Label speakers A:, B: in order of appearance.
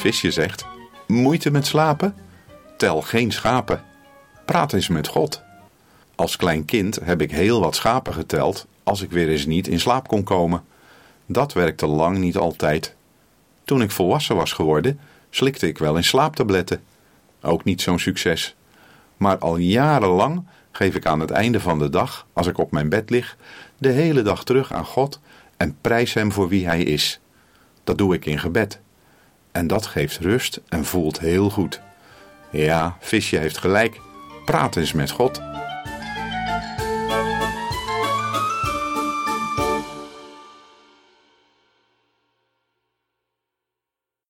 A: Visje zegt: Moeite met slapen? Tel geen schapen. Praat eens met God. Als klein kind heb ik heel wat schapen geteld als ik weer eens niet in slaap kon komen. Dat werkte lang niet altijd. Toen ik volwassen was geworden, slikte ik wel in slaaptabletten. Ook niet zo'n succes. Maar al jarenlang geef ik aan het einde van de dag, als ik op mijn bed lig, de hele dag terug aan God en prijs Hem voor wie Hij is. Dat doe ik in gebed. En dat geeft rust en voelt heel goed. Ja, visje heeft gelijk. Praat eens met God.